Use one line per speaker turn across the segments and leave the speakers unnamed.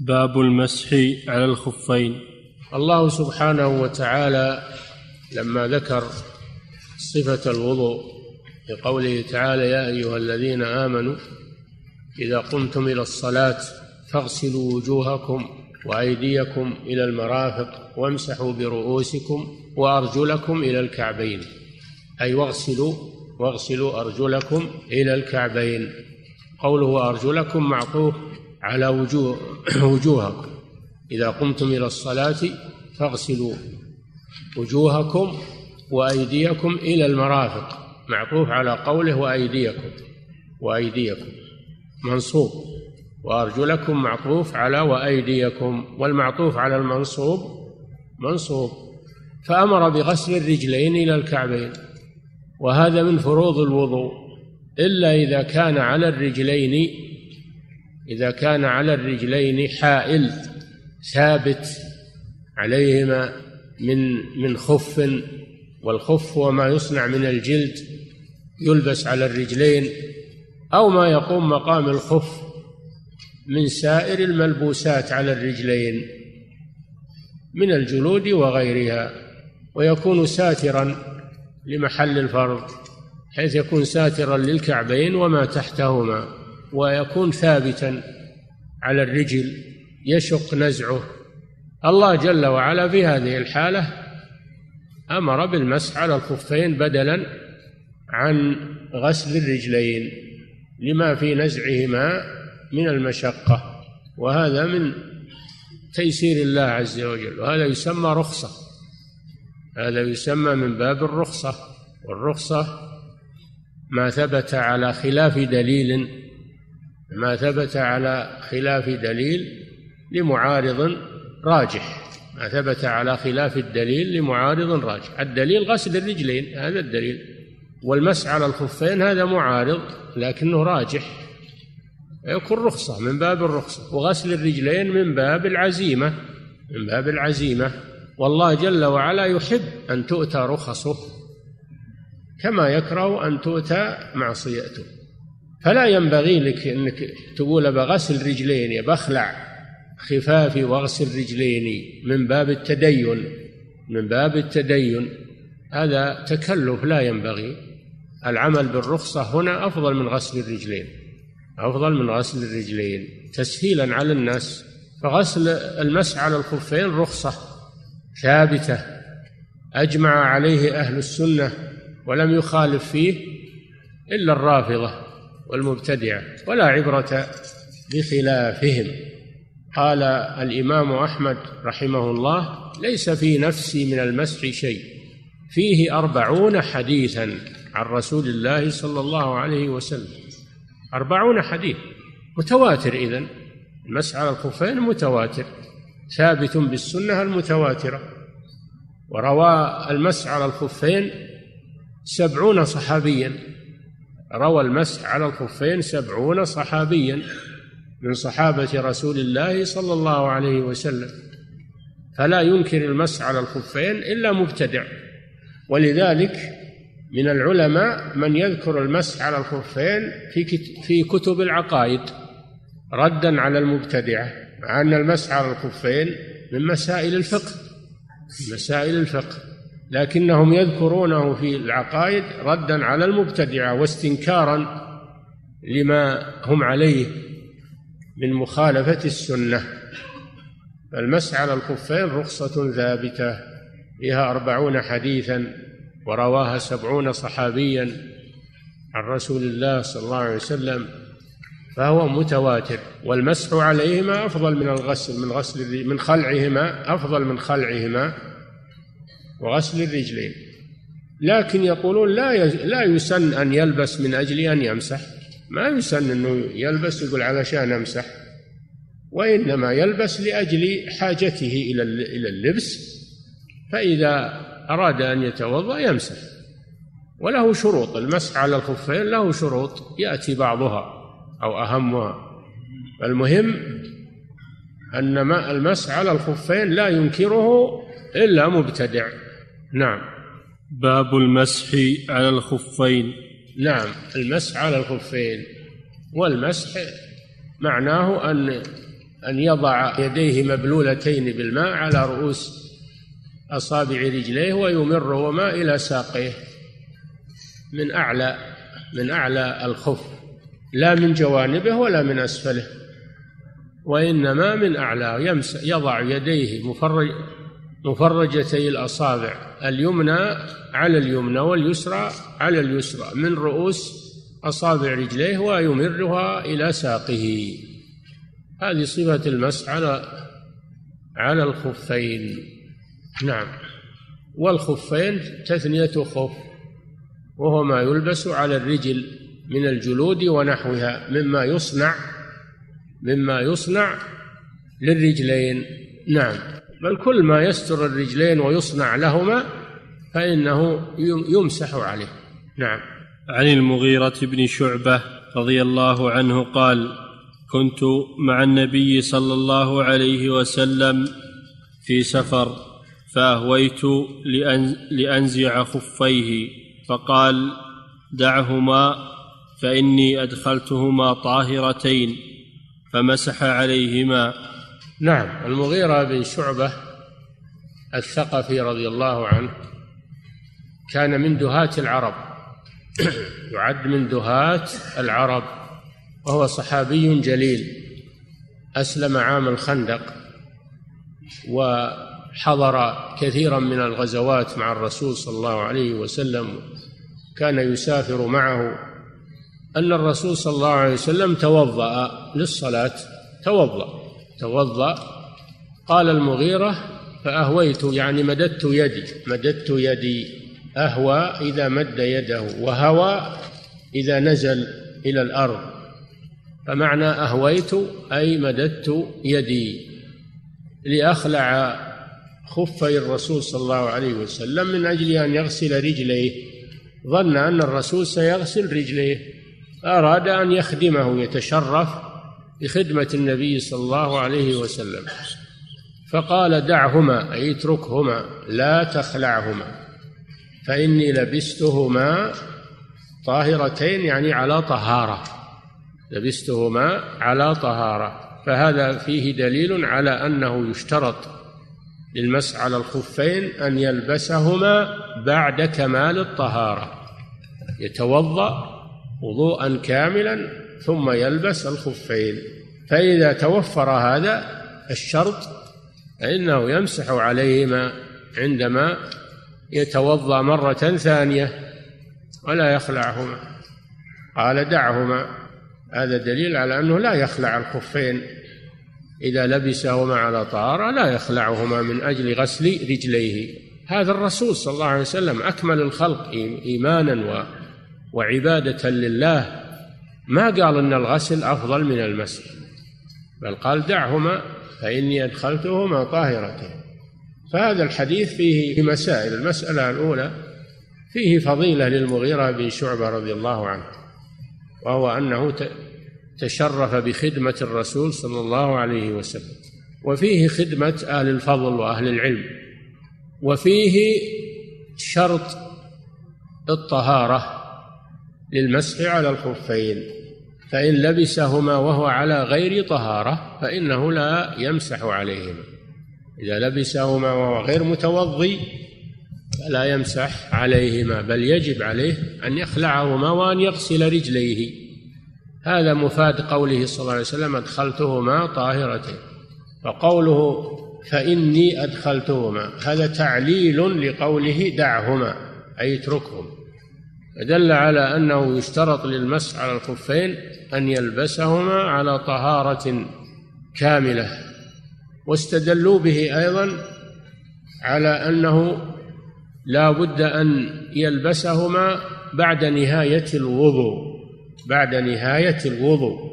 باب المسح على الخفين.
الله سبحانه وتعالى لما ذكر صفة الوضوء بقوله تعالى يا أيها الذين آمنوا إذا قمتم إلى الصلاة فاغسلوا وجوهكم وأيديكم إلى المرافق وامسحوا برؤوسكم وأرجلكم إلى الكعبين. أي واغسلوا واغسلوا أرجلكم إلى الكعبين. قوله أرجلكم معطوف على وجوه وجوهكم. إذا قمتم إلى الصلاة فاغسلوا وجوهكم وأيديكم إلى المرافق. معطوف على قوله وأيديكم وأيديكم. منصوب. وأرجلكم معطوف على وأيديكم. والمعطوف على المنصوب منصوب. فأمر بغسل الرجلين إلى الكعبين. وهذا من فروض الوضوء. إلا إذا كان على الرجلين إذا كان على الرجلين حائل ثابت عليهما من من خف والخف هو ما يصنع من الجلد يلبس على الرجلين أو ما يقوم مقام الخف من سائر الملبوسات على الرجلين من الجلود وغيرها ويكون ساترا لمحل الفرض حيث يكون ساترا للكعبين وما تحتهما. ويكون ثابتا على الرجل يشق نزعه. الله جل وعلا في هذه الحالة أمر بالمسح على الخفين بدلا عن غسل الرجلين لما في نزعهما من المشقة وهذا من تيسير الله عز وجل وهذا يسمى رخصة هذا يسمى من باب الرخصة والرخصة ما ثبت على خلاف دليل ما ثبت على خلاف دليل لمعارض راجح. ما ثبت على خلاف الدليل لمعارض راجح. الدليل غسل الرجلين هذا الدليل. والمس على الخفين هذا معارض لكنه راجح. يكون رخصة من باب الرخصة. وغسل الرجلين من باب العزيمة من باب العزيمة. والله جل وعلا يحب أن تؤتى رخصه كما يكره أن تؤتى معصيته. فلا ينبغي لك إنك تقول بغسل رجليني بخلع خفافي واغسل رجليني من باب التدين من باب التدين. هذا تكلف لا ينبغي. العمل بالرخصة هنا أفضل من غسل الرجلين أفضل من غسل الرجلين. تسهيلا على الناس فغسل المسح على الخفين رخصة ثابتة. أجمع عليه أهل السنة ولم يخالف فيه إلا الرافضة. والمبتدعة ولا عبرة بخلافهم. قال الإمام أحمد رحمه الله ليس في نفسي من المسح شيء. فيه أربعون حديثا عن رسول الله صلى الله عليه وسلم. أربعون حديث. متواتر إذن. المسح على الخفين متواتر. ثابت بالسنة المتواترة. وروى المسح على الخفين سبعون صحابيا. روى المسح على الخفين سبعون صحابيا من صحابة رسول الله صلى الله عليه وسلم. فلا ينكر المسح على الخفين إلا مبتدع. ولذلك من العلماء من يذكر المسح على الخفين في في كتب العقائد ردا على المبتدعة مع أن المسح على الخفين من مسائل الفقه مسائل الفقه. لكنهم يذكرونه في العقائد ردا على المبتدعة واستنكارا لما هم عليه من مخالفة السنة. فالمسح على الخفين رخصة ثابتة فيها أربعون حديثا ورواها سبعون صحابيا عن رسول الله صلى الله عليه وسلم فهو متواتر. والمسح عليهما أفضل من الغسل من غسل من خلعهما أفضل من خلعهما. وغسل الرجلين. لكن يقولون لا لا يسن أن يلبس من أجل أن يمسح. ما يسن أنه يلبس يقول علشان أمسح. وإنما يلبس لأجل حاجته إلى إلى اللبس. فإذا أراد أن يتوضأ يمسح. وله شروط المسح على الخفين له شروط يأتي بعضها أو أهمها. المهم أن المسح على الخفين لا ينكره إلا مبتدع. نعم.
باب المسح على الخفين.
نعم المسح على الخفين. والمسح معناه أن أن يضع يديه مبلولتين بالماء على رؤوس أصابع رجليه ويمرهما إلى ساقيه. من أعلى من أعلى الخف. لا من جوانبه ولا من أسفله. وإنما من أعلاه يمس يضع يديه مفرج مفرجتي الأصابع اليمنى على اليمنى واليسرى على اليسرى من رؤوس أصابع رجليه ويمرها إلى ساقه. هذه صفة المسح على على الخفين. نعم. والخفين تثنية خف وهو ما يلبس على الرجل من الجلود ونحوها مما يصنع مما يصنع للرجلين. نعم. بل كل ما يستر الرجلين ويصنع لهما فإنه يمسح عليه. نعم.
عن المغيرة بن شعبة رضي الله عنه قال كنت مع النبي صلى الله عليه وسلم في سفر فأهويت لأنزع خفيه فقال دعهما فإني أدخلتهما طاهرتين فمسح عليهما.
نعم. المغيرة بن شعبة الثقفي رضي الله عنه كان من دهاة العرب. يعد من دهاة العرب. وهو صحابي جليل. أسلم عام الخندق وحضر كثيرا من الغزوات مع الرسول صلى الله عليه وسلم. كان يسافر معه. أن الرسول صلى الله عليه وسلم توضأ للصلاة. توضأ. توضأ. قال المغيرة فأهويت يعني مددت يدي. مددت يدي. أهوى إذا مد يده وهوى إذا نزل إلى الأرض. فمعنى أهويت أي مددت يدي. لأخلع خفي الرسول صلى الله عليه وسلم من أجل أن يغسل رجليه. ظن أن الرسول سيغسل رجليه. أراد أن يخدمه يتشرف. بخدمة النبي صلى الله عليه وسلم. فقال دعهما أي اتركهما لا تخلعهما فإني لبستهما طاهرتين يعني على طهارة. لبستهما على طهارة. فهذا فيه دليل على أنه يشترط للمسح على الخفين أن يلبسهما بعد كمال الطهارة. يتوضأ وضوءا كاملا ثم يلبس الخفين. فإذا توفر هذا الشرط فإنه يمسح عليهما عندما يتوضأ مرة ثانية ولا يخلعهما. قال دعهما. هذا دليل على أنه لا يخلع الخفين. إذا لبسهما على طهارة لا يخلعهما من أجل غسل رجليه. هذا الرسول صلى الله عليه وسلم أكمل الخلق إيمانا وعبادة لله. ما قال أن الغسل أفضل من المسح. بل قال دعهما فإني أدخلتهما طاهرتين. فهذا الحديث فيه مسائل. المسألة الأولى فيه فضيلة للمغيرة بن شعبة رضي الله عنه وهو أنه تشرف بخدمة الرسول صلى الله عليه وسلم. وفيه خدمة أهل الفضل وأهل العلم. وفيه شرط الطهارة للمسح على الخفين. فإن لبسهما وهو على غير طهارة فإنه لا يمسح عليهما. إذا لبسهما وهو غير متوضي فلا يمسح عليهما بل يجب عليه أن يخلعهما وأن يغسل رجليه. هذا مفاد قوله صلى الله عليه وسلم أدخلتهما طاهرتين. فقوله فإني أدخلتهما هذا تعليل لقوله دعهما أي اتركهم فدل على أنه يشترط للمسح على الخفين أن يلبسهما على طهارة كاملة واستدلوا به أيضا على أنه لا بد أن يلبسهما بعد نهاية الوضوء بعد نهاية الوضوء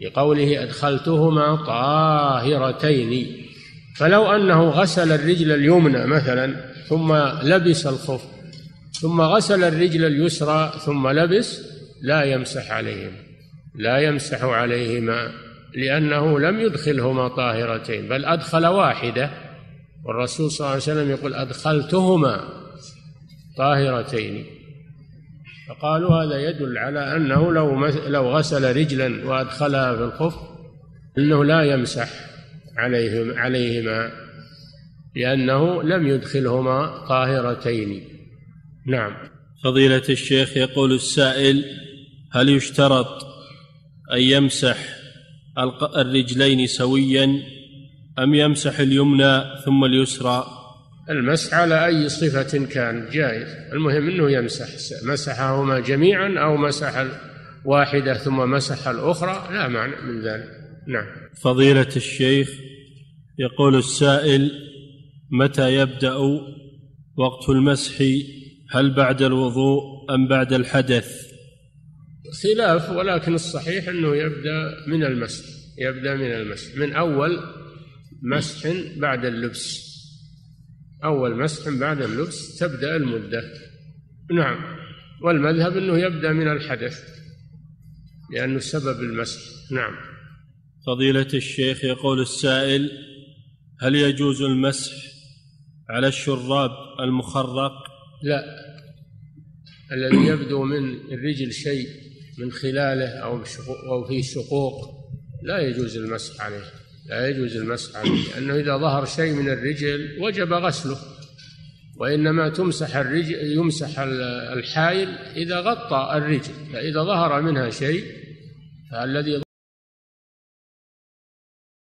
لقوله أدخلتهما طاهرتين. فلو أنه غسل الرجل اليمنى مثلا ثم لبس الخف ثم غسل الرجل اليسرى ثم لبس لا يمسح عليهما لا يمسح عليهما لأنه لم يدخلهما طاهرتين بل أدخل واحدة. والرسول صلى الله عليه وسلم يقول أدخلتهما طاهرتين. فقالوا هذا يدل على أنه لو لو غسل رجلا وأدخلها في الخف أنه لا يمسح عليهم عليهما لأنه لم يدخلهما طاهرتين. نعم.
فضيلة الشيخ يقول السائل هل يشترط أن يمسح الرجلين سويا أم يمسح اليمنى ثم اليسرى؟
المسح على أي صفة كان؟ جائز. المهم أنه يمسح. مسحهما جميعا أو مسح واحدة ثم مسح الأخرى؟ لا معنى من ذلك. نعم.
فضيلة الشيخ يقول السائل متى يبدأ وقت المسح هل بعد الوضوء أم بعد الحدث؟
خلاف ولكن الصحيح أنه يبدأ من المسح يبدأ من المسح. من أول مسح بعد اللبس. أول مسح بعد اللبس تبدأ المدة. نعم. والمذهب أنه يبدأ من الحدث لأنه سبب المسح. نعم.
فضيلة الشيخ يقول السائل هل يجوز المسح على الشراب المخرق؟
لا. الذي يبدو من الرجل شيء من خلاله أو أو في شقوق لا يجوز المسح عليه لا يجوز المسح عليه لأنه إذا ظهر شيء من الرجل وجب غسله وإنما تمسح الرجل يمسح الحائل إذا غطى الرجل فإذا ظهر منها شيء فالذي